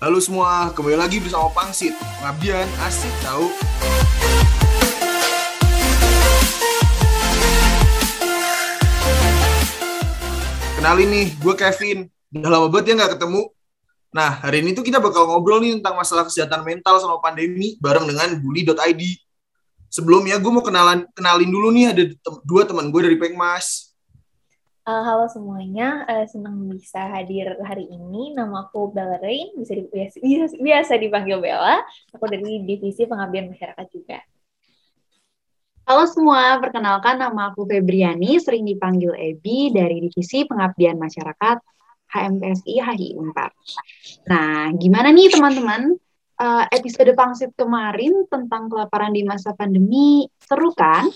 Halo semua, kembali lagi bersama Pangsit. Pengabdian asik tahu. Kenalin nih, gue Kevin. Udah lama banget ya nggak ketemu. Nah, hari ini tuh kita bakal ngobrol nih tentang masalah kesehatan mental sama pandemi bareng dengan bully.id. Sebelumnya gue mau kenalan kenalin dulu nih ada tem- dua teman gue dari Pengmas. Uh, halo semuanya, uh, senang bisa hadir hari ini. Nama aku Bella Rain, bisa, di, biasa, biasa dipanggil Bella. Aku dari Divisi Pengabdian Masyarakat juga. Halo semua, perkenalkan nama aku Febriani, sering dipanggil Ebi dari Divisi Pengabdian Masyarakat HMPSI HI Unpar. Nah, gimana nih teman-teman? Uh, episode Pangsit kemarin tentang kelaparan di masa pandemi, seru kan?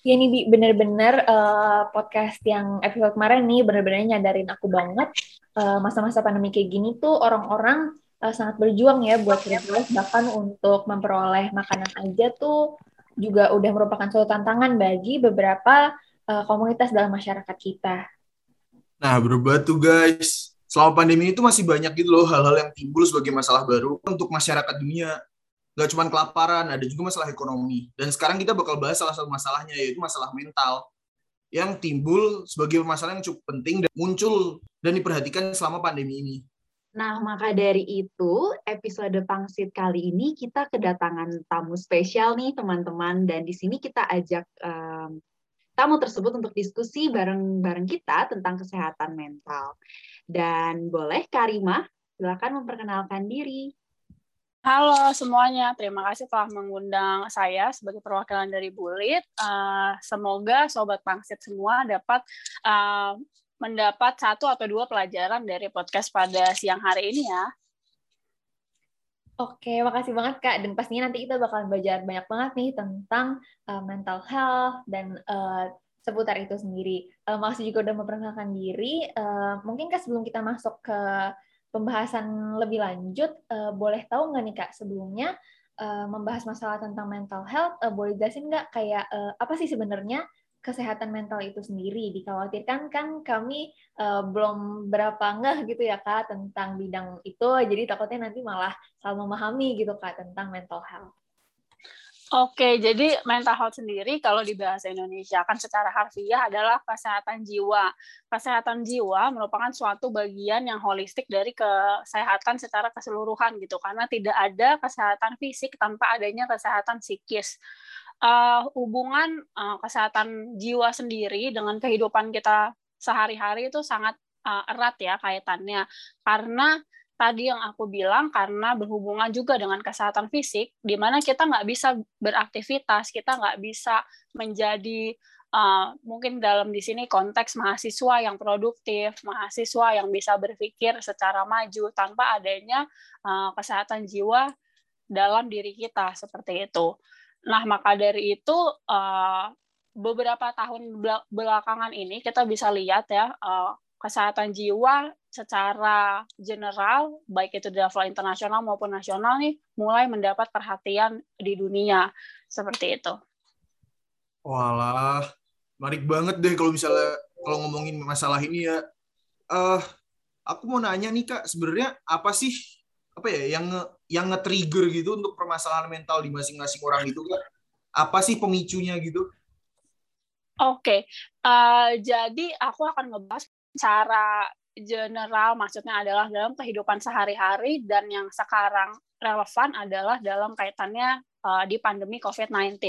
Ya nih, bener-bener uh, podcast yang episode kemarin nih bener-bener nyadarin aku banget masa masa-masa pandemi kayak gini tuh orang-orang uh, sangat berjuang ya buat survive bahkan untuk memperoleh makanan aja tuh juga udah merupakan suatu tantangan bagi beberapa uh, komunitas dalam masyarakat kita. Nah, berubah tuh guys. Selama pandemi itu masih banyak gitu loh hal-hal yang timbul sebagai masalah baru untuk masyarakat dunia gak cuma kelaparan, ada juga masalah ekonomi. Dan sekarang kita bakal bahas salah satu masalahnya, yaitu masalah mental yang timbul sebagai masalah yang cukup penting dan muncul dan diperhatikan selama pandemi ini. Nah, maka dari itu, episode Pangsit kali ini kita kedatangan tamu spesial nih, teman-teman. Dan di sini kita ajak um, tamu tersebut untuk diskusi bareng-bareng kita tentang kesehatan mental. Dan boleh Karimah, silakan memperkenalkan diri. Halo semuanya, terima kasih telah mengundang saya sebagai perwakilan dari Bulit. Uh, semoga sobat pangsit semua dapat uh, mendapat satu atau dua pelajaran dari podcast pada siang hari ini ya. Oke, makasih banget Kak. Dan pastinya nanti kita bakal belajar banyak banget nih tentang uh, mental health dan uh, seputar itu sendiri. Uh, makasih juga udah memperkenalkan diri. Uh, mungkin Kak sebelum kita masuk ke pembahasan lebih lanjut, uh, boleh tahu nggak nih Kak sebelumnya uh, membahas masalah tentang mental health, uh, boleh jelasin nggak kayak uh, apa sih sebenarnya kesehatan mental itu sendiri? Dikhawatirkan kan kami uh, belum berapa ngeh gitu ya Kak tentang bidang itu, jadi takutnya nanti malah salah memahami gitu Kak tentang mental health. Oke, jadi mental health sendiri kalau di bahasa Indonesia kan secara harfiah adalah kesehatan jiwa. Kesehatan jiwa merupakan suatu bagian yang holistik dari kesehatan secara keseluruhan gitu, karena tidak ada kesehatan fisik tanpa adanya kesehatan psikis. Uh, hubungan uh, kesehatan jiwa sendiri dengan kehidupan kita sehari-hari itu sangat uh, erat ya kaitannya, karena tadi yang aku bilang karena berhubungan juga dengan kesehatan fisik, di mana kita nggak bisa beraktivitas, kita nggak bisa menjadi uh, mungkin dalam di sini konteks mahasiswa yang produktif, mahasiswa yang bisa berpikir secara maju tanpa adanya uh, kesehatan jiwa dalam diri kita seperti itu. Nah maka dari itu uh, beberapa tahun belakangan ini kita bisa lihat ya kesehatan jiwa secara general, baik itu di level internasional maupun nasional nih, mulai mendapat perhatian di dunia seperti itu. Walah, menarik banget deh kalau misalnya kalau ngomongin masalah ini ya. Uh, aku mau nanya nih kak, sebenarnya apa sih apa ya yang yang nge-trigger gitu untuk permasalahan mental di masing-masing orang itu kak? Apa sih pemicunya gitu? Oke, okay. uh, jadi aku akan ngebahas cara general maksudnya adalah dalam kehidupan sehari-hari dan yang sekarang relevan adalah dalam kaitannya uh, di pandemi COVID-19.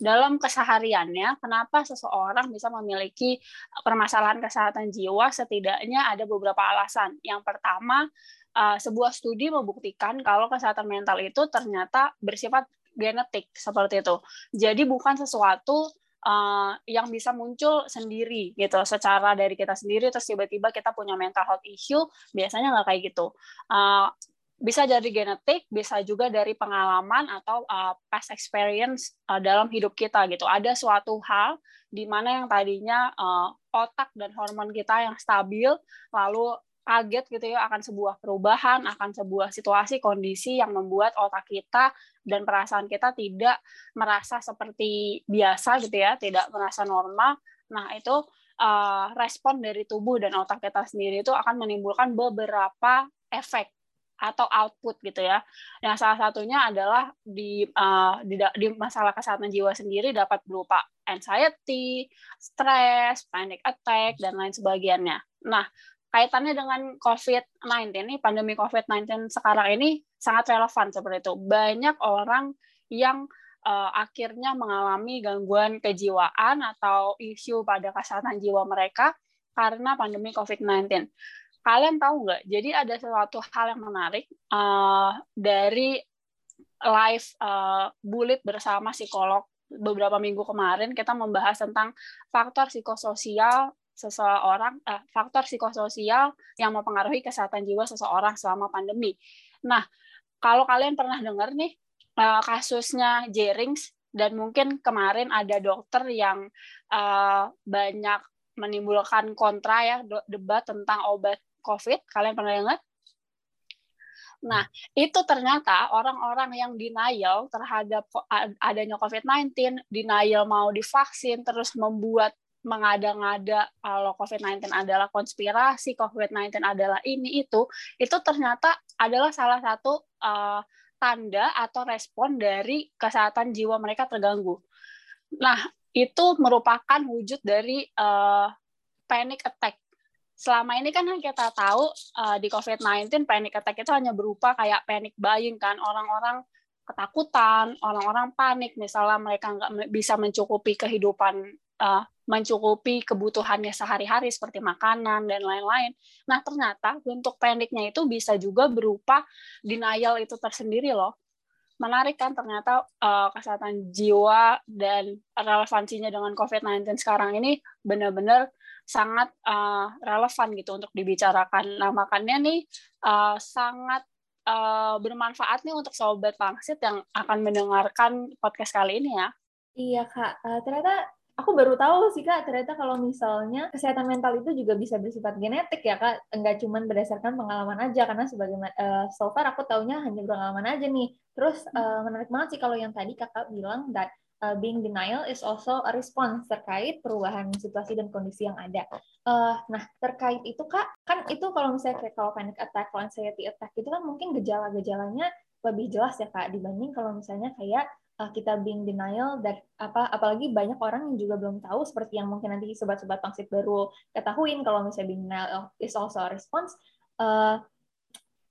Dalam kesehariannya, kenapa seseorang bisa memiliki permasalahan kesehatan jiwa? Setidaknya ada beberapa alasan. Yang pertama, uh, sebuah studi membuktikan kalau kesehatan mental itu ternyata bersifat genetik seperti itu. Jadi bukan sesuatu uh, yang bisa muncul sendiri gitu secara dari kita sendiri terus tiba-tiba kita punya mental health issue biasanya nggak kayak gitu. Uh, bisa dari genetik bisa juga dari pengalaman atau uh, past experience uh, dalam hidup kita gitu. Ada suatu hal di mana yang tadinya uh, otak dan hormon kita yang stabil lalu kaget gitu ya akan sebuah perubahan, akan sebuah situasi kondisi yang membuat otak kita dan perasaan kita tidak merasa seperti biasa gitu ya, tidak merasa normal. Nah, itu uh, respon dari tubuh dan otak kita sendiri itu akan menimbulkan beberapa efek atau output gitu ya. Yang salah satunya adalah di, uh, di di masalah kesehatan jiwa sendiri dapat berupa anxiety, stress, panic attack dan lain sebagainya. Nah, kaitannya dengan COVID-19 ini pandemi COVID-19 sekarang ini sangat relevan seperti itu. Banyak orang yang uh, akhirnya mengalami gangguan kejiwaan atau isu pada kesehatan jiwa mereka karena pandemi COVID-19 kalian tahu nggak? Jadi ada sesuatu hal yang menarik uh, dari live uh, bullet bersama psikolog beberapa minggu kemarin kita membahas tentang faktor psikososial seseorang, uh, faktor psikososial yang mempengaruhi kesehatan jiwa seseorang selama pandemi. Nah, kalau kalian pernah dengar nih uh, kasusnya Jerings dan mungkin kemarin ada dokter yang uh, banyak menimbulkan kontra ya debat tentang obat COVID, kalian pernah dengar? Nah, itu ternyata orang-orang yang denial terhadap adanya COVID-19, denial mau divaksin, terus membuat mengada-ngada kalau COVID-19 adalah konspirasi, COVID-19 adalah ini itu, itu ternyata adalah salah satu uh, tanda atau respon dari kesehatan jiwa mereka terganggu. Nah, itu merupakan wujud dari uh, panic attack selama ini kan kita tahu uh, di COVID-19 panic attack itu hanya berupa kayak panic buying kan orang-orang ketakutan, orang-orang panik misalnya mereka nggak bisa mencukupi kehidupan uh, mencukupi kebutuhannya sehari-hari seperti makanan dan lain-lain. Nah, ternyata bentuk paniknya itu bisa juga berupa denial itu tersendiri loh. Menarik kan ternyata uh, kesehatan jiwa dan relevansinya dengan COVID-19 sekarang ini benar-benar sangat uh, relevan gitu untuk dibicarakan. Nah, makanya nih uh, sangat uh, bermanfaat nih untuk sobat pangsit yang akan mendengarkan podcast kali ini ya. Iya, Kak. Uh, ternyata aku baru tahu sih kak ternyata kalau misalnya kesehatan mental itu juga bisa bersifat genetik ya kak. Enggak cuma berdasarkan pengalaman aja karena sebagai uh, so far aku taunya hanya pengalaman aja nih. Terus uh, menarik banget sih kalau yang tadi kakak bilang that uh, being denial is also a response terkait perubahan situasi dan kondisi yang ada. Uh, nah, terkait itu Kak, kan itu kalau misalnya kayak kalau panic attack, kalau anxiety attack itu kan mungkin gejala-gejalanya lebih jelas ya Kak dibanding kalau misalnya kayak uh, kita being denial dan apa apalagi banyak orang yang juga belum tahu seperti yang mungkin nanti sobat-sobat pangsit baru ketahuin kalau misalnya being denial is also a response uh,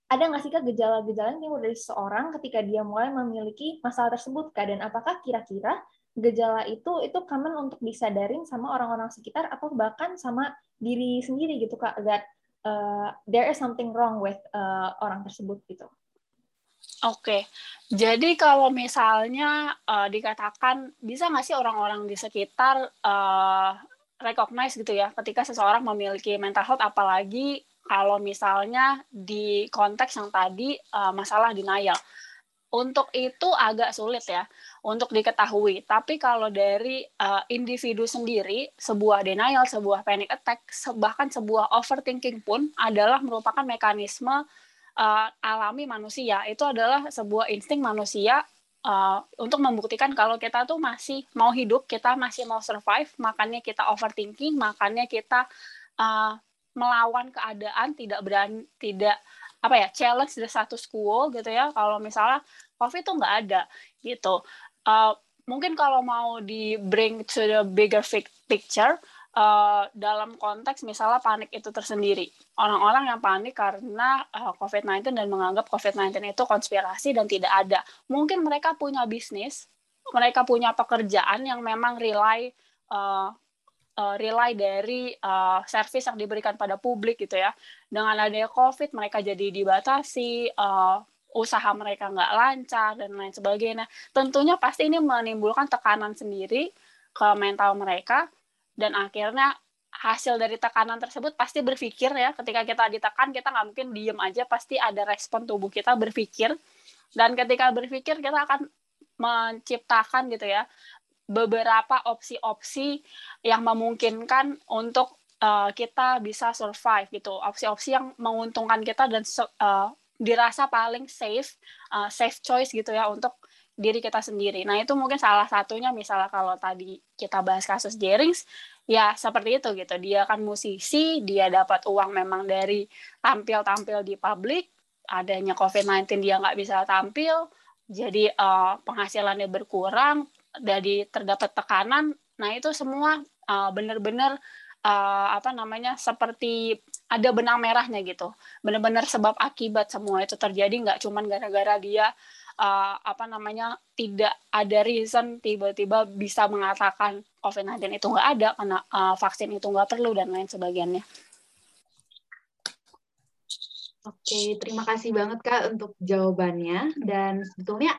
ada nggak sih kak gejala-gejala yang timbul dari seseorang ketika dia mulai memiliki masalah tersebut kak dan apakah kira-kira gejala itu itu common untuk disadarin sama orang-orang sekitar atau bahkan sama diri sendiri gitu kak that uh, there is something wrong with uh, orang tersebut gitu. Oke, jadi kalau misalnya uh, dikatakan bisa nggak sih orang-orang di sekitar uh, recognize gitu ya ketika seseorang memiliki mental health apalagi kalau misalnya di konteks yang tadi uh, masalah denial. Untuk itu agak sulit ya untuk diketahui. Tapi kalau dari uh, individu sendiri, sebuah denial, sebuah panic attack, bahkan sebuah overthinking pun adalah merupakan mekanisme uh, alami manusia. Itu adalah sebuah insting manusia uh, untuk membuktikan kalau kita tuh masih mau hidup, kita masih mau survive, makanya kita overthinking, makanya kita uh, melawan keadaan tidak berani tidak apa ya challenge the status quo gitu ya kalau misalnya covid itu nggak ada gitu uh, mungkin kalau mau di bring to the bigger picture uh, dalam konteks misalnya panik itu tersendiri orang-orang yang panik karena uh, COVID-19 dan menganggap COVID-19 itu konspirasi dan tidak ada mungkin mereka punya bisnis mereka punya pekerjaan yang memang rely uh, uh, rely dari uh, service yang diberikan pada publik gitu ya. Dengan adanya COVID, mereka jadi dibatasi, uh, usaha mereka nggak lancar dan lain sebagainya. Tentunya pasti ini menimbulkan tekanan sendiri ke mental mereka dan akhirnya hasil dari tekanan tersebut pasti berpikir ya ketika kita ditekan kita nggak mungkin diem aja pasti ada respon tubuh kita berpikir. Dan ketika berpikir kita akan menciptakan gitu ya beberapa opsi-opsi yang memungkinkan untuk uh, kita bisa survive gitu. Opsi-opsi yang menguntungkan kita dan uh, dirasa paling safe uh, safe choice gitu ya untuk diri kita sendiri. Nah itu mungkin salah satunya misalnya kalau tadi kita bahas kasus Jerings ya seperti itu gitu. Dia kan musisi, dia dapat uang memang dari tampil-tampil di publik, adanya COVID-19 dia nggak bisa tampil, jadi uh, penghasilannya berkurang, jadi terdapat tekanan. Nah itu semua uh, benar-benar uh, apa namanya seperti ada benang merahnya gitu, benar-benar sebab akibat semua itu terjadi nggak cuma gara-gara dia uh, apa namanya tidak ada reason tiba-tiba bisa mengatakan COVID-19 itu nggak ada karena uh, vaksin itu nggak perlu dan lain sebagainya. Oke, terima kasih banget Kak untuk jawabannya. Dan sebetulnya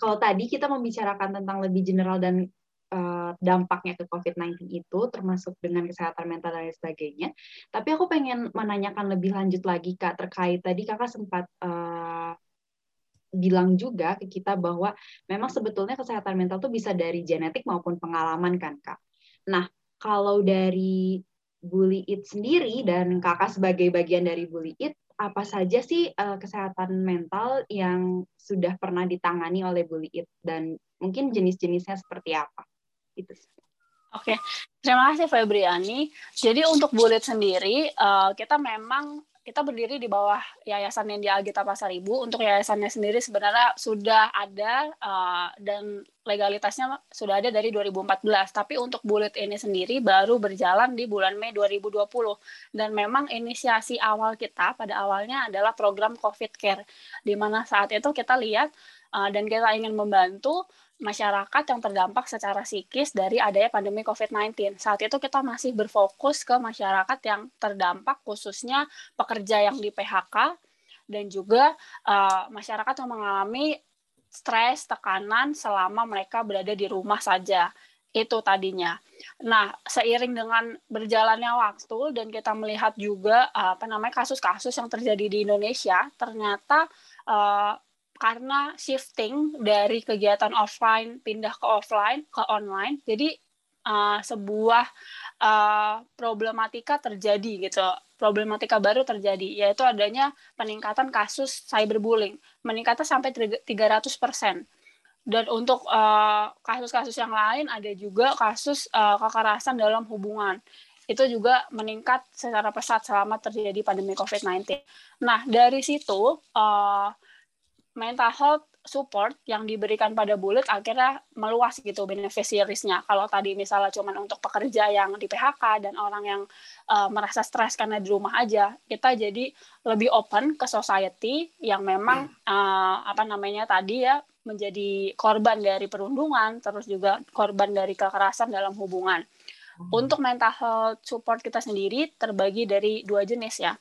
kalau tadi kita membicarakan tentang lebih general dan uh, dampaknya ke COVID-19 itu, termasuk dengan kesehatan mental dan sebagainya. Tapi aku pengen menanyakan lebih lanjut lagi Kak, terkait tadi Kakak sempat uh, bilang juga ke kita bahwa memang sebetulnya kesehatan mental itu bisa dari genetik maupun pengalaman kan Kak. Nah, kalau dari Bully It sendiri dan kakak sebagai bagian dari Bully It, apa saja sih uh, kesehatan mental yang sudah pernah ditangani oleh Bully It dan mungkin jenis-jenisnya seperti apa? Itu. Oke, terima kasih Febriani. Jadi untuk Bullet sendiri, uh, kita memang kita berdiri di bawah yayasan yang di Algita Pasar Ibu. Untuk yayasannya sendiri sebenarnya sudah ada uh, dan legalitasnya sudah ada dari 2014. Tapi untuk Bullet ini sendiri baru berjalan di bulan Mei 2020. Dan memang inisiasi awal kita pada awalnya adalah program COVID Care, di mana saat itu kita lihat uh, dan kita ingin membantu masyarakat yang terdampak secara psikis dari adanya pandemi COVID-19. Saat itu kita masih berfokus ke masyarakat yang terdampak, khususnya pekerja yang di PHK, dan juga uh, masyarakat yang mengalami stres, tekanan selama mereka berada di rumah saja. Itu tadinya. Nah, seiring dengan berjalannya waktu dan kita melihat juga uh, apa namanya kasus-kasus yang terjadi di Indonesia, ternyata uh, karena shifting dari kegiatan offline pindah ke offline ke online jadi uh, sebuah uh, problematika terjadi gitu. Problematika baru terjadi yaitu adanya peningkatan kasus cyberbullying. Meningkatnya sampai 300 persen. Dan untuk uh, kasus-kasus uh, yang lain ada juga kasus uh, kekerasan dalam hubungan. Itu juga meningkat secara pesat selama terjadi pandemi COVID-19. Nah dari situ uh, mental health support yang diberikan pada Bullet akhirnya meluas gitu beneficiariesnya. Kalau tadi misalnya cuma untuk pekerja yang di PHK dan orang yang uh, merasa stres karena di rumah aja, kita jadi lebih open ke society yang memang uh, apa namanya tadi ya menjadi korban dari perundungan, terus juga korban dari kekerasan dalam hubungan. Hmm. Untuk mental health support kita sendiri terbagi dari dua jenis ya.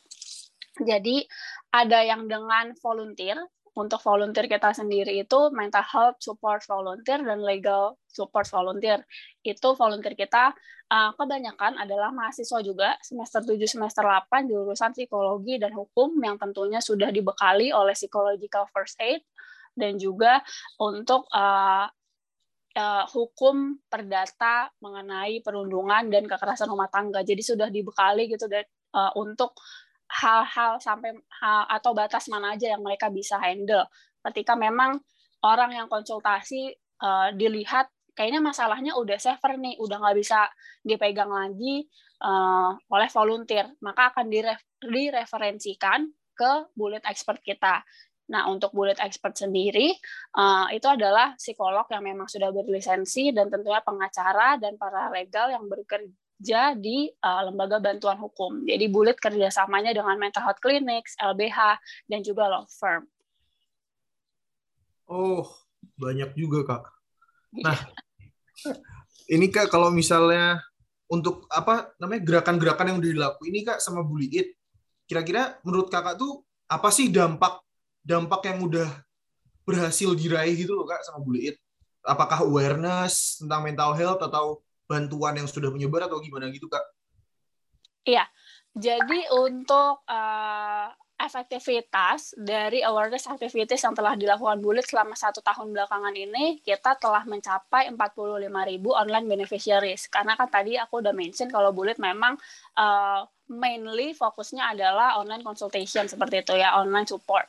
Jadi ada yang dengan volunteer, untuk volunteer kita sendiri itu mental health support volunteer dan legal support volunteer. Itu volunteer kita uh, kebanyakan adalah mahasiswa juga semester 7 semester 8 jurusan psikologi dan hukum yang tentunya sudah dibekali oleh psychological first aid dan juga untuk uh, uh, hukum perdata mengenai perundungan dan kekerasan rumah tangga. Jadi sudah dibekali gitu dan uh, untuk hal-hal sampai hal atau batas mana aja yang mereka bisa handle. Ketika memang orang yang konsultasi uh, dilihat kayaknya masalahnya udah safer nih udah nggak bisa dipegang lagi uh, oleh volunteer maka akan direferensikan ke bullet expert kita. Nah, untuk bullet expert sendiri, uh, itu adalah psikolog yang memang sudah berlisensi dan tentunya pengacara dan para legal yang bekerja kerja di uh, lembaga bantuan hukum. Jadi Bulit kerjasamanya dengan mental health clinics, LBH, dan juga law firm. Oh, banyak juga kak. Nah, ini kak kalau misalnya untuk apa namanya gerakan-gerakan yang udah dilakukan ini kak sama Bully It, kira-kira menurut kakak tuh apa sih dampak dampak yang udah berhasil diraih gitu loh kak sama Bully It? Apakah awareness tentang mental health atau bantuan yang sudah menyebar atau gimana gitu kak? Iya, jadi untuk uh, efektivitas dari awareness activities yang telah dilakukan Bulit selama satu tahun belakangan ini, kita telah mencapai 45 ribu online beneficiaries. Karena kan tadi aku udah mention kalau Bulit memang uh, mainly fokusnya adalah online consultation seperti itu ya, online support.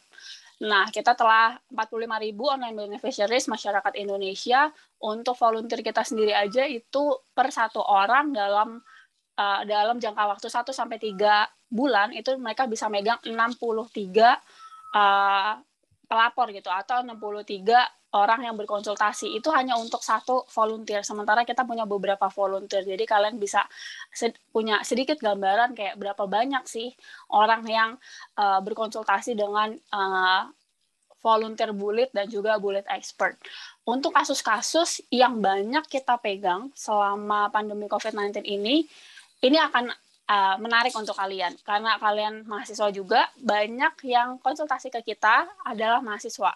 Nah, kita telah 45 ribu online beneficiaries masyarakat Indonesia. Untuk volunteer kita sendiri aja itu per satu orang dalam uh, dalam jangka waktu 1 sampai 3 bulan itu mereka bisa megang 63 uh, pelapor gitu atau 63 orang yang berkonsultasi itu hanya untuk satu volunteer sementara kita punya beberapa volunteer. Jadi kalian bisa sed punya sedikit gambaran kayak berapa banyak sih orang yang uh, berkonsultasi dengan uh, volunteer bullet dan juga bullet expert. Untuk kasus-kasus yang banyak kita pegang selama pandemi COVID-19 ini ini akan uh, menarik untuk kalian. Karena kalian mahasiswa juga banyak yang konsultasi ke kita adalah mahasiswa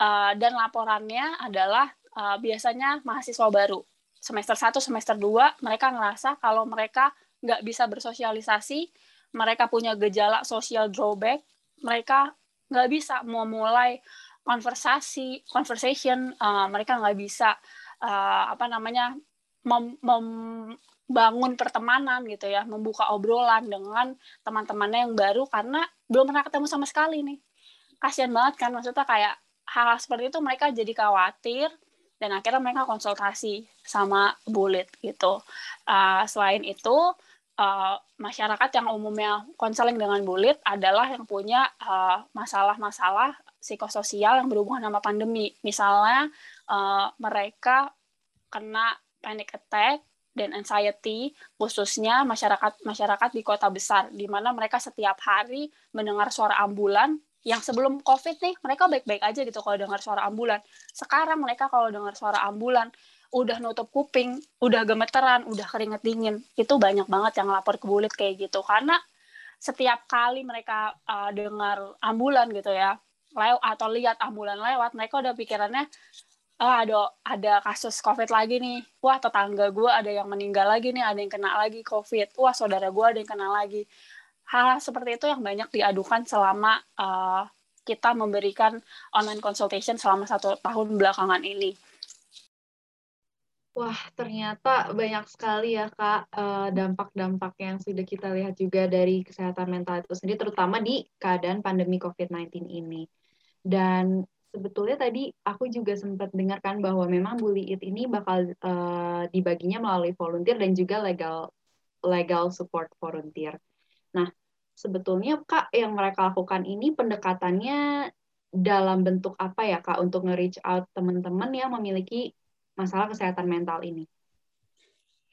uh, dan laporannya adalah uh, biasanya mahasiswa baru semester 1 semester 2 mereka ngerasa kalau mereka nggak bisa bersosialisasi mereka punya gejala social drawback mereka nggak bisa mau mulai konversasi conversation uh, mereka nggak bisa uh, apa namanya mem, mem, bangun pertemanan gitu ya, membuka obrolan dengan teman-temannya yang baru karena belum pernah ketemu sama sekali nih. Kasihan banget kan maksudnya kayak hal, -hal seperti itu mereka jadi khawatir dan akhirnya mereka konsultasi sama Bullet gitu. Uh, selain itu uh, masyarakat yang umumnya konseling dengan Bullet adalah yang punya masalah-masalah uh, psikososial yang berhubungan sama pandemi. Misalnya uh, mereka kena panic attack dan anxiety khususnya masyarakat masyarakat di kota besar di mana mereka setiap hari mendengar suara ambulan yang sebelum covid nih mereka baik-baik aja gitu kalau dengar suara ambulan. Sekarang mereka kalau dengar suara ambulan udah nutup kuping udah gemeteran udah keringet dingin itu banyak banget yang lapor ke bulit kayak gitu. Karena setiap kali mereka uh, dengar ambulan gitu ya lewat atau lihat ambulan lewat mereka udah pikirannya oh ada ada kasus covid lagi nih. Wah tetangga gue ada yang meninggal lagi nih ada yang kena lagi covid. Wah saudara gue ada yang kena lagi hal, -hal seperti itu yang banyak diadukan selama uh, kita memberikan online consultation selama satu tahun belakangan ini Wah, ternyata banyak sekali ya, Kak, eh, dampak-dampak yang sudah kita lihat juga dari kesehatan mental itu sendiri, terutama di keadaan pandemi COVID-19 ini. Dan sebetulnya tadi aku juga sempat dengarkan bahwa memang Bully It ini bakal uh, dibaginya melalui volunteer dan juga legal legal support volunteer. Sebetulnya Kak yang mereka lakukan ini pendekatannya dalam bentuk apa ya Kak untuk nge-reach out teman-teman yang memiliki masalah kesehatan mental ini?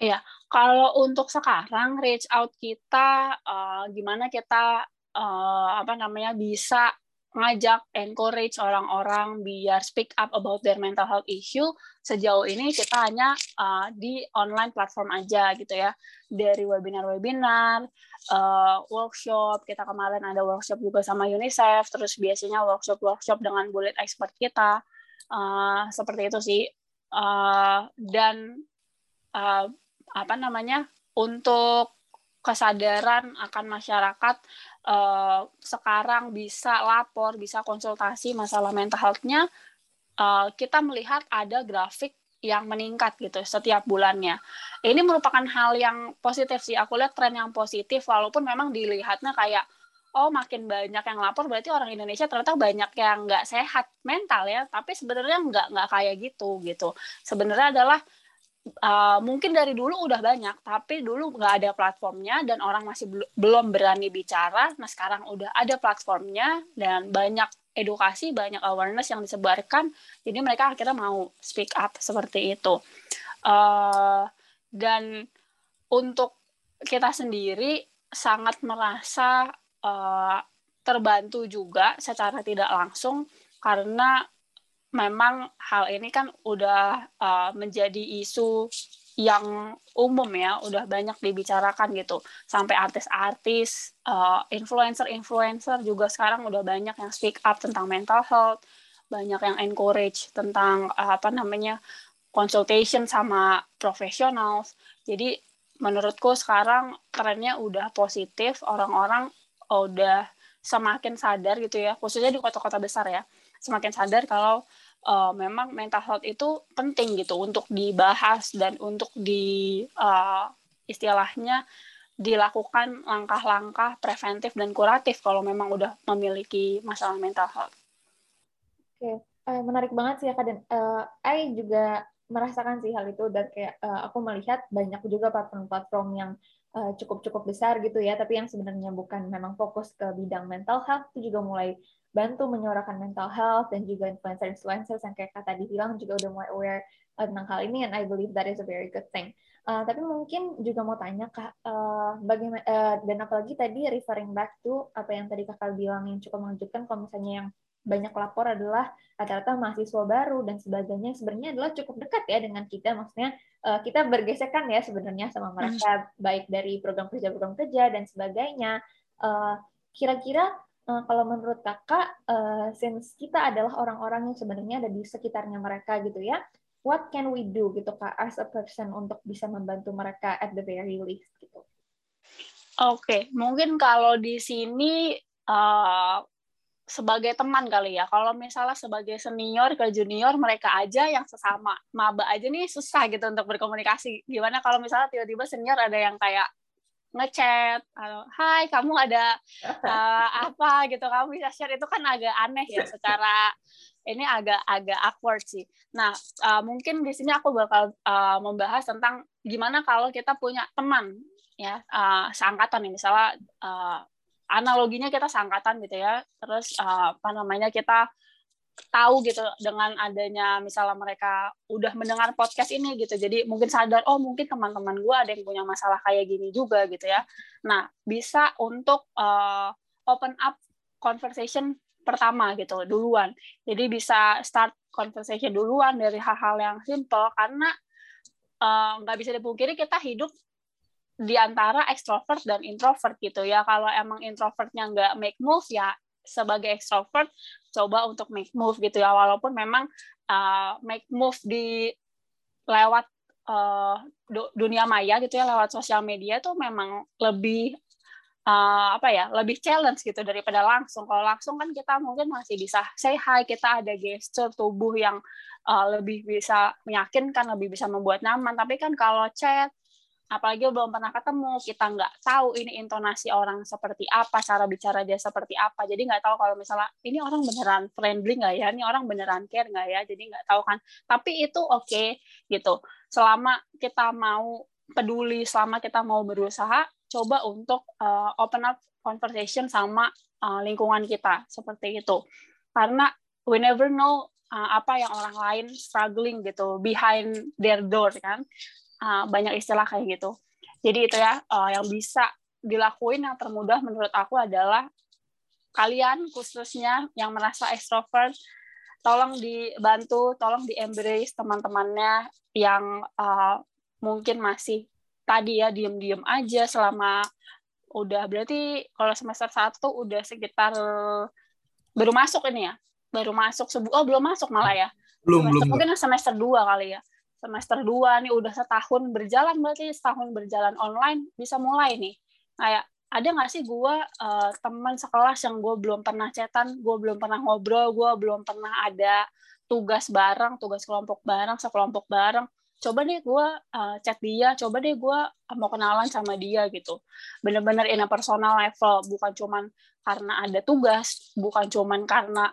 Iya, kalau untuk sekarang reach out kita uh, gimana kita uh, apa namanya bisa ngajak encourage orang-orang biar speak up about their mental health issue. Sejauh ini kita hanya uh, di online platform aja gitu ya. Dari webinar-webinar uh, workshop. Kita kemarin ada workshop juga sama UNICEF. Terus biasanya workshop-workshop dengan bullet expert kita. Uh, seperti itu sih. Uh, dan uh, apa namanya untuk kesadaran akan masyarakat uh, sekarang bisa lapor, bisa konsultasi masalah mental health-nya, uh, kita melihat ada grafik yang meningkat gitu setiap bulannya. Ini merupakan hal yang positif sih. Aku lihat tren yang positif walaupun memang dilihatnya kayak oh makin banyak yang lapor berarti orang Indonesia ternyata banyak yang nggak sehat mental ya. Tapi sebenarnya nggak nggak kayak gitu gitu. Sebenarnya adalah uh, mungkin dari dulu udah banyak, tapi dulu nggak ada platformnya dan orang masih bel belum berani bicara. Nah sekarang udah ada platformnya dan banyak edukasi, banyak awareness yang disebarkan, jadi mereka akhirnya mau speak up seperti itu. Uh, dan untuk kita sendiri sangat merasa uh, terbantu juga secara tidak langsung karena memang hal ini kan udah uh, menjadi isu yang umum ya, udah banyak dibicarakan gitu. Sampai artis-artis, uh, influencer-influencer juga sekarang udah banyak yang speak up tentang mental health, banyak yang encourage tentang uh, apa namanya consultation sama profesionals. Jadi menurutku sekarang trennya udah positif, orang-orang udah semakin sadar gitu ya, khususnya di kota-kota besar ya, semakin sadar kalau uh, memang mental health itu penting gitu untuk dibahas dan untuk di uh, istilahnya dilakukan langkah-langkah preventif dan kuratif kalau memang udah memiliki masalah mental health. Oke, okay. uh, menarik banget sih ya Kak uh, I juga merasakan sih hal itu dan kayak uh, aku melihat banyak juga platform-platform yang cukup-cukup besar gitu ya, tapi yang sebenarnya bukan memang fokus ke bidang mental health itu juga mulai bantu menyuarakan mental health dan juga influencer-influencer yang kayak kata dibilang juga udah mulai aware uh, tentang hal ini and I believe that is a very good thing. Uh, tapi mungkin juga mau tanya kak, uh, bagaimana uh, dan apalagi tadi referring back to apa yang tadi kakak bilang yang cukup mengejutkan kalau misalnya yang banyak lapor adalah rata-rata mahasiswa baru dan sebagainya sebenarnya adalah cukup dekat ya dengan kita maksudnya uh, kita bergesekan ya sebenarnya sama mereka hmm. baik dari program kerja program kerja dan sebagainya uh, kira-kira uh, kalau menurut kakak uh, since kita adalah orang-orang yang sebenarnya ada di sekitarnya mereka gitu ya what can we do gitu kak as a person untuk bisa membantu mereka at the very least gitu Oke, okay. mungkin kalau di sini uh, sebagai teman kali ya. Kalau misalnya sebagai senior ke junior, mereka aja yang sesama maba aja nih susah gitu untuk berkomunikasi. Gimana kalau misalnya tiba-tiba senior ada yang kayak ngechat, hai kamu ada uh, apa gitu, kamu bisa share. Itu kan agak aneh ya secara ini agak agak awkward sih. Nah uh, mungkin di sini aku bakal uh, membahas tentang gimana kalau kita punya teman ya uh, seangkatan nih. Misalnya uh, analoginya kita sangkatan gitu ya. Terus uh, apa namanya kita tahu gitu dengan adanya misalnya mereka udah mendengar podcast ini gitu. Jadi mungkin sadar oh mungkin teman-teman gue ada yang punya masalah kayak gini juga gitu ya. Nah bisa untuk uh, open up conversation pertama gitu duluan. Jadi bisa start conversation duluan dari hal-hal yang simple karena nggak uh, bisa dipungkiri kita hidup di antara extrovert dan introvert gitu ya. Kalau emang introvertnya nggak make move ya sebagai extrovert coba untuk make move gitu ya. Walaupun memang uh, make move di lewat uh, dunia maya gitu ya lewat sosial media tuh memang lebih uh, apa ya lebih challenge gitu daripada langsung kalau langsung kan kita mungkin masih bisa say hi kita ada gesture tubuh yang uh, lebih bisa meyakinkan lebih bisa membuat nyaman tapi kan kalau chat apalagi belum pernah ketemu kita nggak tahu ini intonasi orang seperti apa cara bicara dia seperti apa. Jadi nggak tahu kalau misalnya ini orang beneran friendly nggak ya? Ini orang beneran care nggak ya? Jadi nggak tahu kan. Tapi itu oke okay, gitu. Selama kita mau peduli selama kita mau berusaha coba untuk uh, open up conversation sama uh, lingkungan kita. Seperti itu. Karena we never know uh, apa yang orang lain struggling gitu behind their door kan uh, banyak istilah kayak gitu. Jadi itu ya uh, yang bisa dilakuin yang termudah menurut aku adalah kalian khususnya yang merasa extrovert tolong dibantu, tolong di embrace teman-temannya yang uh, mungkin masih tadi ya diem-diem aja selama udah berarti kalau semester satu udah sekitar baru masuk ini ya? Baru masuk sebu oh belum masuk malah ya? Belum semester, belum mungkin semester dua kali ya semester 2 nih udah setahun berjalan berarti setahun berjalan online bisa mulai nih. Kayak ada nggak sih gue uh, teman sekelas yang gue belum pernah cetan gue belum pernah ngobrol gue belum pernah ada tugas bareng tugas kelompok bareng sekelompok bareng. Coba deh gue uh, chat dia coba deh gue mau kenalan sama dia gitu. Bener-bener in a personal level bukan cuman karena ada tugas bukan cuman karena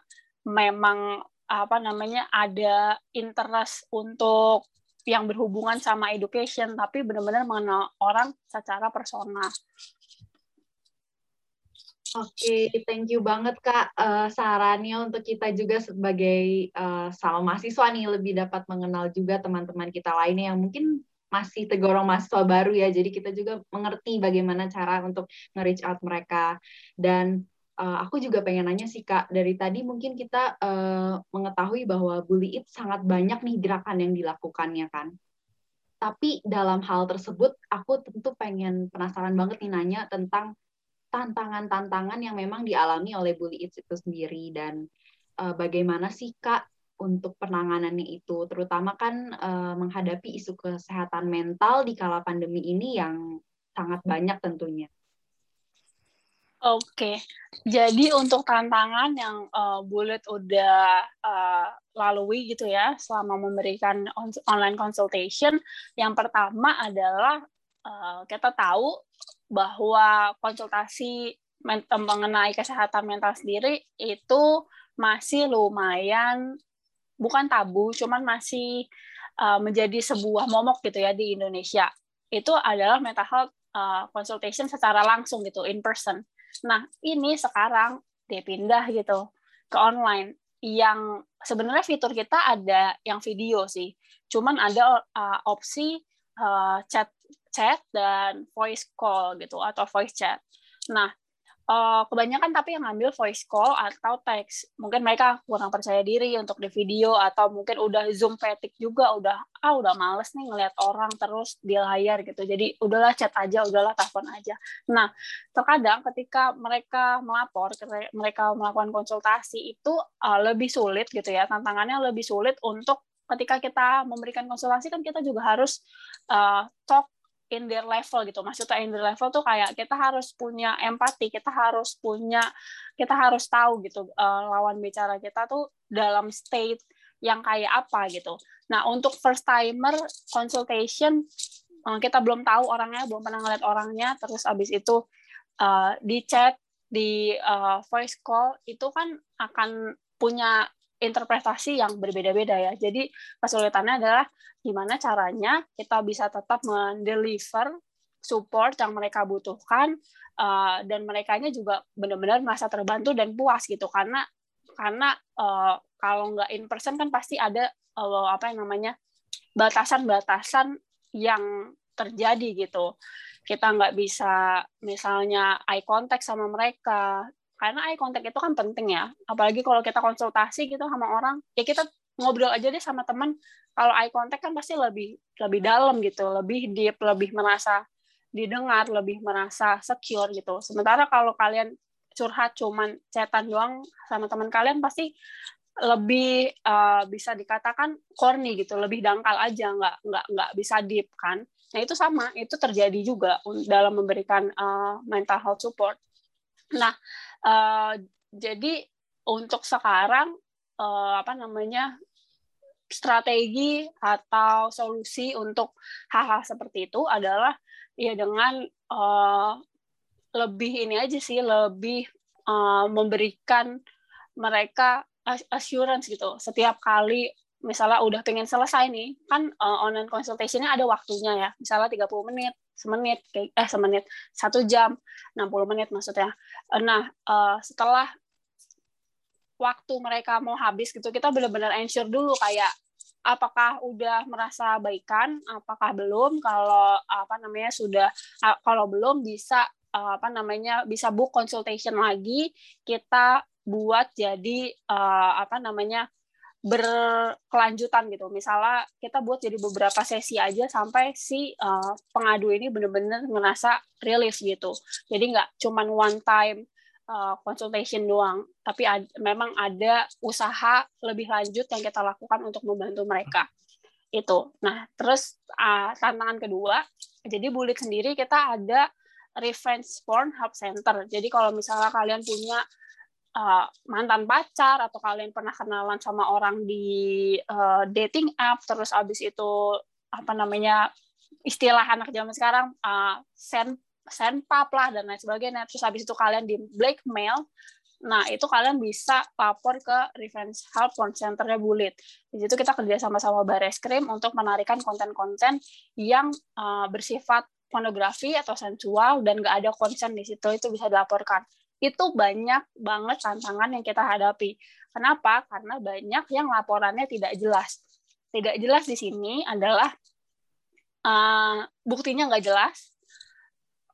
memang apa namanya ada interest untuk yang berhubungan sama education, tapi benar-benar mengenal orang secara personal. Oke, okay, thank you banget Kak uh, sarannya untuk kita juga sebagai uh, sama mahasiswa nih lebih dapat mengenal juga teman-teman kita lainnya yang mungkin masih tergolong mahasiswa baru ya. Jadi kita juga mengerti bagaimana cara untuk nge-reach out mereka. Dan uh, aku juga pengen nanya sih kak. Dari tadi mungkin kita uh, mengetahui bahwa bully it sangat banyak nih gerakan yang dilakukannya kan? Tapi dalam hal tersebut aku tentu pengen penasaran banget nih nanya tentang tantangan-tantangan yang memang dialami oleh bully it itu sendiri dan uh, bagaimana sih kak untuk penanganannya itu? Terutama kan uh, menghadapi isu kesehatan mental di kala pandemi ini yang sangat banyak tentunya. Oke, jadi untuk tantangan yang uh, Bullet udah uh, lalui gitu ya selama memberikan on online consultation, yang pertama adalah uh, kita tahu bahwa konsultasi mengenai kesehatan mental sendiri itu masih lumayan bukan tabu, cuman masih uh, menjadi sebuah momok gitu ya di Indonesia. Itu adalah mental health uh, consultation secara langsung gitu in person Nah, ini sekarang dia pindah gitu. ke online yang sebenarnya fitur kita ada yang video sih cuman ada uh, opsi uh, chat chat dan voice call gitu atau voice chat nah uh, kebanyakan tapi yang ngambil voice call atau teks mungkin mereka kurang percaya diri untuk di video atau mungkin udah zoom fatigue juga udah ah udah males nih ngelihat orang terus di layar gitu. Jadi udahlah chat aja udahlah telepon aja. Nah terkadang ketika mereka melapor mereka melakukan konsultasi itu uh, lebih sulit gitu ya tantangannya lebih sulit untuk ketika kita memberikan konsultasi kan kita juga harus uh, talk in their level gitu. Maksudnya in their level tuh kayak kita harus punya empati, kita harus punya, kita harus tahu gitu uh, lawan bicara kita tuh dalam state yang kayak apa gitu. Nah untuk first timer consultation uh, kita belum tahu orangnya, belum pernah ngeliat orangnya, terus abis itu uh, di chat, di uh, voice call itu kan akan punya interpretasi yang berbeda-beda ya. Jadi kesulitannya adalah gimana caranya kita bisa tetap mendeliver support yang mereka butuhkan uh, dan mereka juga benar-benar merasa terbantu dan puas gitu karena karena uh, kalau nggak in person kan pasti ada uh, apa yang namanya batasan-batasan yang terjadi gitu kita nggak bisa misalnya eye contact sama mereka karena eye contact itu kan penting ya. Apalagi kalau kita konsultasi gitu sama orang ya kita ngobrol aja deh sama teman. Kalau eye contact kan pasti lebih lebih dalam gitu lebih deep lebih merasa didengar lebih merasa secure gitu. Sementara kalau kalian curhat cuman chatan doang sama teman kalian pasti lebih uh, bisa dikatakan corny gitu lebih dangkal aja nggak nggak nggak bisa deep kan. Nah itu sama itu terjadi juga dalam memberikan uh, mental health support. Nah Uh, jadi untuk sekarang uh, apa namanya strategi atau solusi untuk hal-hal seperti itu adalah ya dengan uh, lebih ini aja sih lebih uh, memberikan mereka assurance gitu. Setiap kali misalnya udah pengen selesai nih kan uh, online consultationnya ada waktunya ya. Misalnya 30 menit semenit eh semenit satu jam 60 menit maksudnya. Nah uh, setelah waktu mereka mau habis gitu kita benar-benar ensure dulu kayak apakah udah merasa baikan apakah belum kalau apa namanya sudah kalau belum bisa apa namanya bisa book consultation lagi kita buat jadi apa namanya berkelanjutan gitu. Misalnya kita buat jadi beberapa sesi aja sampai si uh, pengadu ini benar-benar ngerasa relief gitu. Jadi nggak cuman one time uh, consultation doang, tapi ad, memang ada usaha lebih lanjut yang kita lakukan untuk membantu mereka. Itu. Nah, terus uh, tantangan kedua, jadi bulit sendiri kita ada Revenge Porn Hub Center. Jadi kalau misalnya kalian punya uh, mantan pacar atau kalian pernah kenalan sama orang di uh, dating app terus abis itu apa namanya istilah anak zaman sekarang uh, send send pap lah dan lain sebagainya. Terus abis itu kalian di blackmail nah itu kalian bisa lapor ke Revenge Help Porn Centernya Bulit. Di situ kita kerja sama sama Bareskrim untuk menarikan konten-konten yang uh, bersifat pornografi atau sensual dan nggak ada konsen di situ itu bisa dilaporkan itu banyak banget tantangan yang kita hadapi. Kenapa? Karena banyak yang laporannya tidak jelas. Tidak jelas di sini adalah uh, buktinya nggak jelas,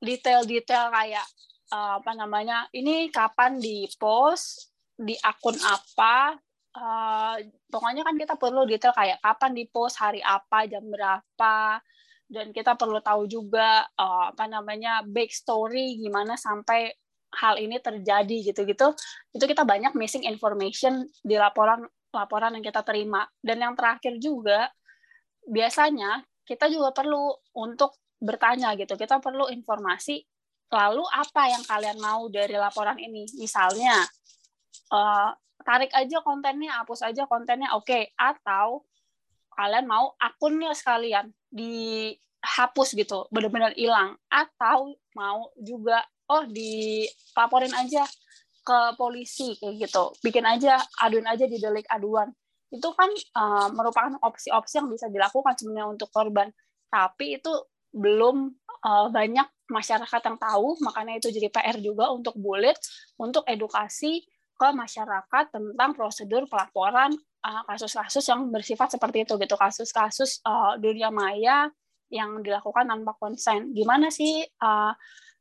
detail-detail kayak uh, apa namanya, ini kapan di post, di akun apa, uh, pokoknya kan kita perlu detail kayak kapan di post, hari apa, jam berapa, dan kita perlu tahu juga uh, apa namanya backstory gimana sampai hal ini terjadi gitu-gitu itu kita banyak missing information di laporan laporan yang kita terima. Dan yang terakhir juga biasanya kita juga perlu untuk bertanya gitu. Kita perlu informasi lalu apa yang kalian mau dari laporan ini? Misalnya uh, tarik aja kontennya hapus aja kontennya oke. Okay. atau kalian mau akunnya sekalian dihapus gitu benar-benar hilang. Atau mau juga oh dilaporin aja ke polisi kayak gitu. Bikin aja aduin aja di delik aduan. Itu kan uh, merupakan opsi-opsi yang bisa dilakukan sebenarnya untuk korban. Tapi itu belum uh, banyak masyarakat yang tahu. Makanya itu jadi PR juga untuk bulit untuk edukasi ke masyarakat tentang prosedur pelaporan uh, kasus-kasus uh, yang bersifat seperti itu gitu. Kasus-kasus uh, dunia maya yang dilakukan tanpa konsen. Gimana sih uh,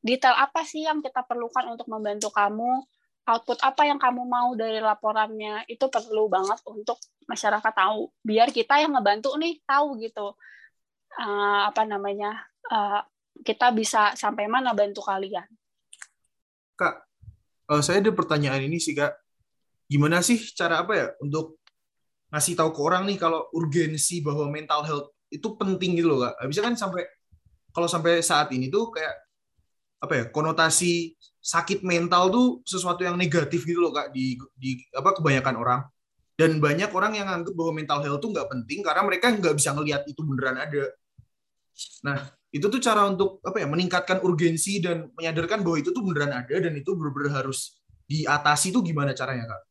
detail apa sih yang kita perlukan untuk membantu kamu? Output apa yang kamu mau dari laporannya? Itu perlu banget untuk masyarakat tahu. Biar kita yang ngebantu nih tahu gitu uh, apa namanya uh, kita bisa sampai mana bantu kalian. Kak uh, saya ada pertanyaan ini sih kak. Gimana sih cara apa ya untuk ngasih tahu ke orang nih kalau urgensi bahwa mental health itu penting gitu loh kak. Bisa kan sampai kalau sampai saat ini tuh kayak apa ya konotasi sakit mental tuh sesuatu yang negatif gitu loh kak di di apa kebanyakan orang. Dan banyak orang yang anggap bahwa mental health tuh nggak penting karena mereka nggak bisa ngelihat itu beneran ada. Nah itu tuh cara untuk apa ya meningkatkan urgensi dan menyadarkan bahwa itu tuh beneran ada dan itu benar-benar harus diatasi tuh gimana caranya kak?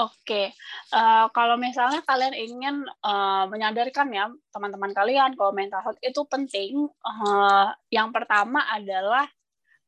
Oke, uh, kalau misalnya kalian ingin uh, menyadarkan ya teman-teman kalian kalau mental health itu penting, uh, yang pertama adalah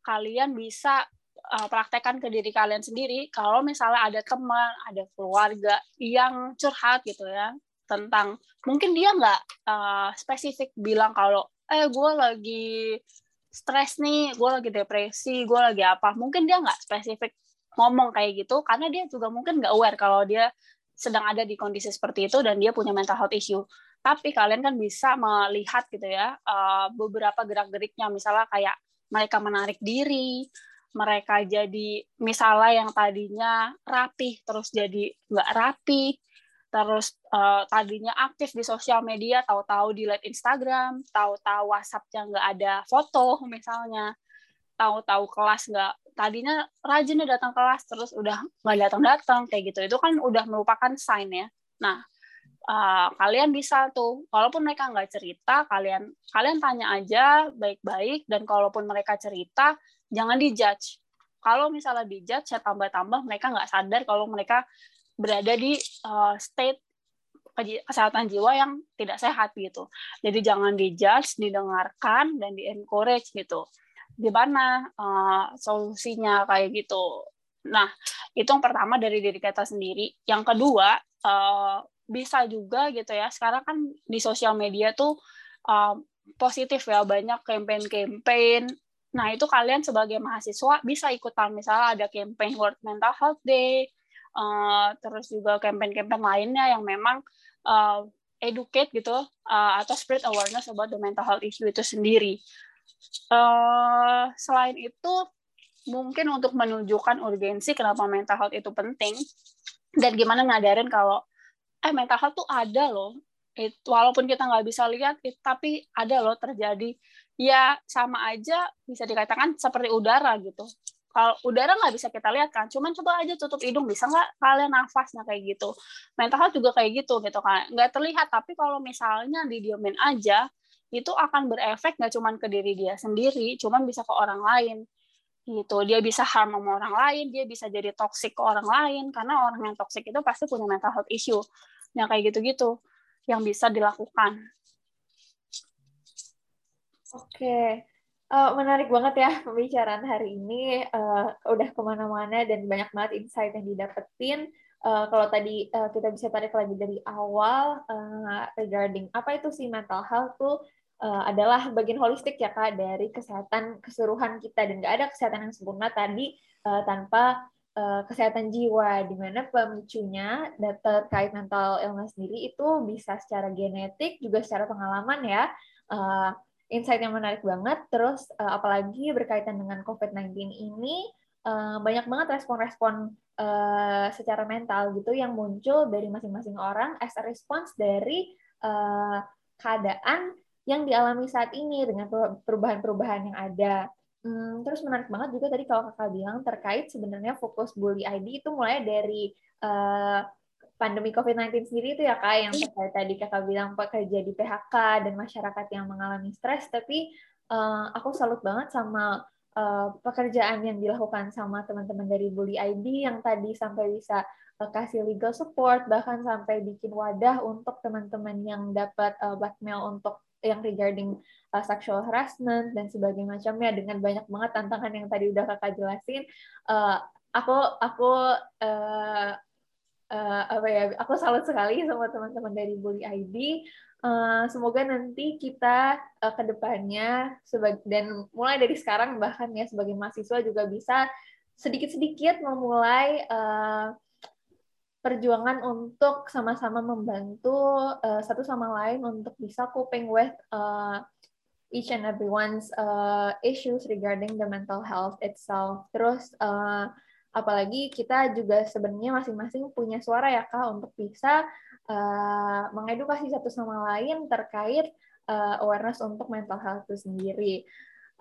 kalian bisa uh, praktekkan ke diri kalian sendiri. Kalau misalnya ada teman, ada keluarga yang curhat gitu ya tentang mungkin dia nggak uh, spesifik bilang kalau eh gue lagi stres nih, gue lagi depresi, gue lagi apa. Mungkin dia nggak spesifik ngomong kayak gitu, karena dia juga mungkin nggak aware kalau dia sedang ada di kondisi seperti itu dan dia punya mental health issue. Tapi kalian kan bisa melihat gitu ya uh, beberapa gerak-geriknya, misalnya kayak mereka menarik diri, mereka jadi misalnya yang tadinya rapih terus jadi nggak rapi, terus uh, tadinya aktif di sosial media, tahu-tahu di live Instagram, tahu-tahu WhatsApp-nya nggak ada foto misalnya, tahu-tahu kelas nggak tadinya rajinnya datang kelas terus udah nggak datang-datang kayak gitu, itu kan udah merupakan sign ya. Nah, uh, kalian bisa tuh, walaupun mereka nggak cerita, kalian kalian tanya aja baik-baik dan kalaupun mereka cerita, jangan dijudge. Kalau misalnya dijudge, saya tambah-tambah mereka nggak sadar kalau mereka berada di uh, state kesehatan jiwa yang tidak sehat gitu. Jadi jangan dijudge, didengarkan dan di encourage gitu. Di mana uh, solusinya kayak gitu. Nah, itu yang pertama dari diri kita sendiri. Yang kedua, uh, bisa juga gitu ya. Sekarang kan di sosial media tuh uh, positif ya, banyak campaign-campaign. Nah, itu kalian sebagai mahasiswa bisa ikutan. Misalnya ada campaign World Mental Health Day, uh, terus juga campaign-campaign lainnya yang memang uh, educate gitu uh, atau spread awareness about the mental health issue itu sendiri. Uh, selain itu mungkin untuk menunjukkan urgensi kenapa mental health itu penting dan gimana ngadarin kalau eh mental health tuh ada loh. It, walaupun kita nggak bisa lihat it, tapi ada loh terjadi. Ya sama aja bisa dikatakan seperti udara gitu. Kalau udara nggak bisa kita lihat kan cuman coba aja tutup hidung bisa nggak kalian nafasnya kayak gitu. Mental health juga kayak gitu gitu kan. Nggak terlihat tapi kalau misalnya didiemin aja itu akan berefek nggak cuman ke diri dia sendiri cuman bisa ke orang lain. Gitu. Dia bisa harm sama orang lain dia bisa jadi toxic ke orang lain karena orang yang toxic itu pasti punya mental health issue. Yang kayak gitu-gitu yang bisa dilakukan. Oke. Uh, menarik banget ya pembicaraan hari ini. Uh, udah ke mana-mana dan banyak banget insight yang didapetin. Uh, kalau tadi uh, kita bisa tarik lagi dari awal uh, regarding apa itu sih mental health tuh uh, adalah bagian holistik ya kak dari kesehatan keseluruhan kita dan nggak ada kesehatan yang sempurna tadi uh, tanpa uh, kesehatan jiwa di mana pemicunya terkait mental illness sendiri itu bisa secara genetik juga secara pengalaman ya. Uh, insight yang menarik banget. Terus uh, apalagi berkaitan dengan COVID-19 ini uh, banyak banget respon-respon uh, secara mental gitu yang muncul dari masing-masing orang as a response dari uh, keadaan yang dialami saat ini dengan perubahan-perubahan yang ada. Hmm, terus menarik banget juga tadi kalau kakak bilang terkait sebenarnya fokus bully ID itu mulai dari uh, pandemi COVID-19 sendiri itu ya kak yang terkait tadi kakak bilang pekerja di PHK dan masyarakat yang mengalami stres tapi uh, aku salut banget sama uh, pekerjaan yang dilakukan sama teman-teman dari Bully ID yang tadi sampai bisa uh, kasih legal support bahkan sampai bikin wadah untuk teman-teman yang dapat uh, blackmail untuk yang regarding uh, sexual harassment dan sebagainya macamnya dengan banyak banget tantangan yang tadi udah kakak jelasin uh, aku aku uh, uh, apa ya aku salut sekali sama teman-teman dari Bully ID uh, semoga nanti kita uh, ke depannya dan mulai dari sekarang bahkan ya sebagai mahasiswa juga bisa sedikit-sedikit memulai uh, perjuangan untuk sama-sama membantu uh, satu sama lain untuk bisa coping with uh, each and everyone's uh, issues regarding the mental health itself. Terus uh, apalagi kita juga sebenarnya masing-masing punya suara ya kak untuk bisa uh, mengedukasi satu sama lain terkait uh, awareness untuk mental health itu sendiri.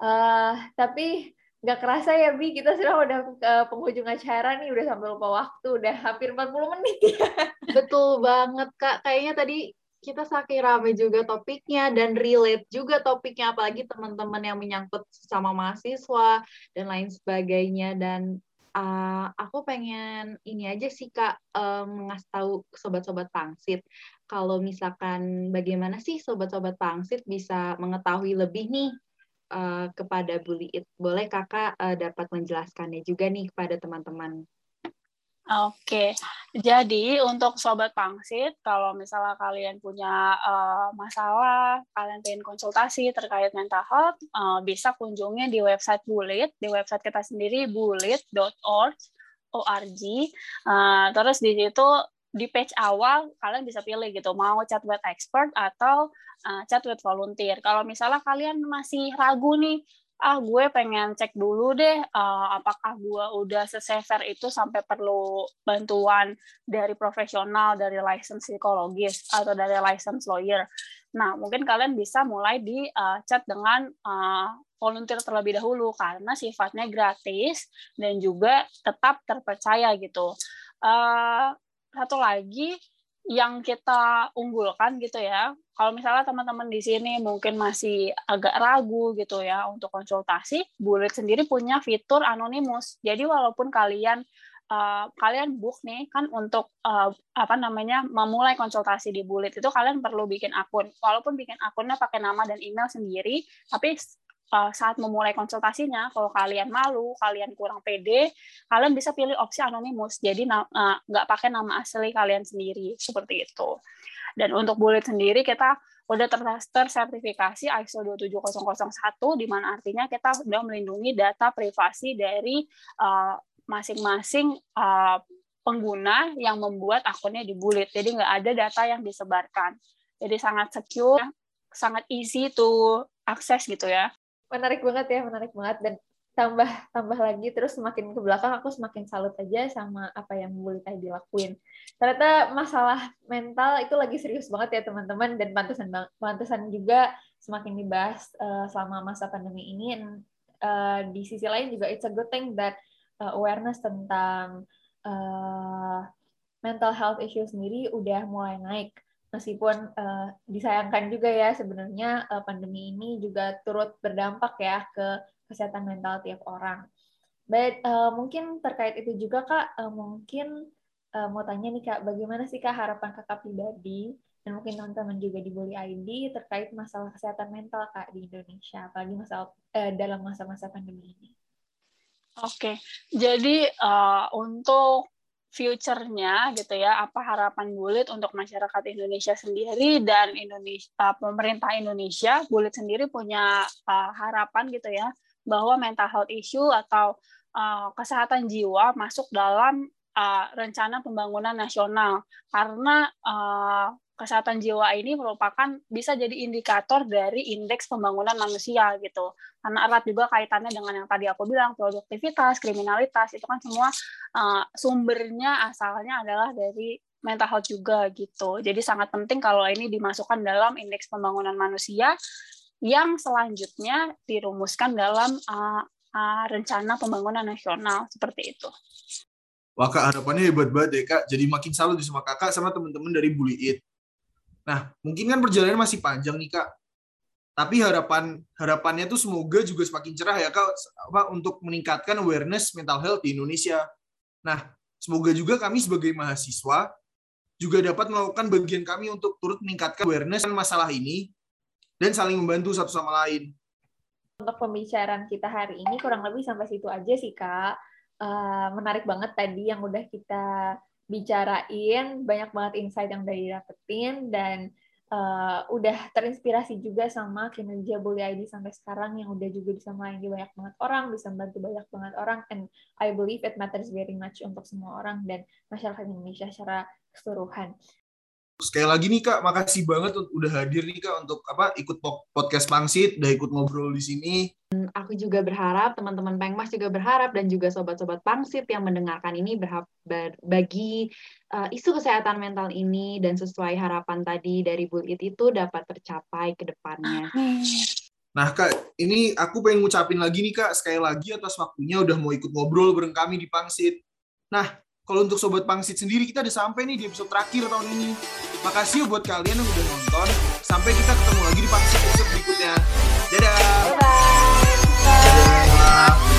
Uh, tapi nggak kerasa ya Bi kita sudah udah ke penghujung acara nih udah sampai lupa waktu udah hampir 40 menit ya. Betul banget Kak. Kayaknya tadi kita saking rame juga topiknya dan relate juga topiknya apalagi teman-teman yang menyangkut sama mahasiswa dan lain sebagainya. Dan uh, aku pengen ini aja sih kak um, ngasih tahu sobat-sobat pangsit. Kalau misalkan bagaimana sih sobat-sobat pangsit bisa mengetahui lebih nih uh, kepada Bully It. Boleh kakak uh, dapat menjelaskannya juga nih kepada teman-teman. Oke, jadi untuk sobat pangsit, kalau misalnya kalian punya uh, masalah, kalian ingin konsultasi terkait mental health, uh, bisa kunjungi di website Bullet, di website kita sendiri bullet.org, org. Uh, terus di situ di page awal kalian bisa pilih gitu mau chat with expert atau uh, chat with volunteer. Kalau misalnya kalian masih ragu nih, ah gue pengen cek dulu deh uh, apakah gue udah sesever itu sampai perlu bantuan dari profesional, dari license psikologis atau dari license lawyer. Nah, mungkin kalian bisa mulai di uh, chat dengan uh, volunteer terlebih dahulu karena sifatnya gratis dan juga tetap terpercaya gitu. Uh, satu lagi yang kita unggulkan gitu ya. Kalau misalnya teman-teman di sini mungkin masih agak ragu gitu ya untuk konsultasi, Bullet sendiri punya fitur anonimus. Jadi walaupun kalian uh, kalian book nih kan untuk uh, apa namanya memulai konsultasi di Bullet itu kalian perlu bikin akun. Walaupun bikin akunnya pakai nama dan email sendiri, tapi saat memulai konsultasinya, kalau kalian malu, kalian kurang pede, kalian bisa pilih opsi anonimus. Jadi uh, nggak pakai nama asli kalian sendiri seperti itu. Dan untuk bullet sendiri kita udah tersertifikasi ISO 27001 di mana artinya kita sudah melindungi data privasi dari uh, masing-masing uh, pengguna yang membuat akunnya di bullet. Jadi nggak ada data yang disebarkan. Jadi sangat secure, sangat easy to akses gitu ya menarik banget ya menarik banget. Dan tambah tambah lagi terus semakin ke belakang aku semakin salut aja sama apa yang Bu Lita dilakuin ternyata masalah mental itu lagi serius banget ya teman-teman. Dan pantesan pantesan juga semakin dibahas uh, selama masa pandemi ini. Dan uh, di sisi lain juga it's a good thing that uh, awareness tentang uh, mental health issue sendiri udah mulai naik meskipun uh, disayangkan juga ya sebenarnya uh, pandemi ini juga turut berdampak ya ke kesehatan mental tiap orang. But uh, mungkin terkait itu juga kak, uh, mungkin uh, mau tanya nih kak, bagaimana sih kak harapan kakak pribadi dan mungkin teman-teman juga di Bully ID terkait masalah kesehatan mental kak di Indonesia, apalagi masalah uh, dalam masa-masa pandemi ini. Oke, okay. jadi uh, untuk future-nya gitu ya, apa harapan Bulit untuk masyarakat Indonesia sendiri dan Indonesia uh, pemerintah Indonesia, Bulit sendiri punya uh, harapan gitu ya bahwa mental health issue atau uh, kesehatan jiwa masuk dalam uh, rencana pembangunan nasional. Karena uh, kesehatan jiwa ini merupakan bisa jadi indikator dari indeks pembangunan manusia gitu. Karena erat juga kaitannya dengan yang tadi aku bilang produktivitas, kriminalitas itu kan semua uh, sumbernya asalnya adalah dari mental health juga gitu. Jadi sangat penting kalau ini dimasukkan dalam indeks pembangunan manusia yang selanjutnya dirumuskan dalam uh, uh, rencana pembangunan nasional seperti itu. Wah kak harapannya hebat banget ya kak. Jadi makin salut sama kakak sama teman-teman dari Bully It. Nah, mungkin kan perjalanan masih panjang nih Kak. Tapi harapan harapannya tuh semoga juga semakin cerah ya Kak apa untuk meningkatkan awareness mental health di Indonesia. Nah, semoga juga kami sebagai mahasiswa juga dapat melakukan bagian kami untuk turut meningkatkan awareness masalah ini dan saling membantu satu sama lain. Untuk pembicaraan kita hari ini kurang lebih sampai situ aja sih Kak. uh, menarik banget tadi yang udah kita bicarain, banyak banget insight yang udah didapetin dan uh, udah terinspirasi juga sama kinerja Bully ID sampai sekarang yang udah juga bisa melayani banyak banget orang, bisa membantu banyak banget orang, and I believe it matters very much untuk semua orang dan masyarakat Indonesia secara keseluruhan. Sekali lagi nih Kak, makasih banget udah hadir nih Kak untuk apa ikut podcast Pangsit, udah ikut ngobrol di sini. Aku juga berharap teman-teman Pengmas juga berharap dan juga sobat-sobat Pangsit yang mendengarkan ini berharap bagi uh, isu kesehatan mental ini dan sesuai harapan tadi dari Bulit itu dapat tercapai ke depannya. Nah Kak, ini aku pengen ngucapin lagi nih Kak, sekali lagi atas waktunya udah mau ikut ngobrol bareng kami di Pangsit. Nah, kalau untuk Sobat Pangsit sendiri, kita udah sampai nih di episode terakhir tahun ini. Makasih buat kalian yang udah nonton. Sampai kita ketemu lagi di Pangsit episode berikutnya. Dadah! Bye-bye! Dadah!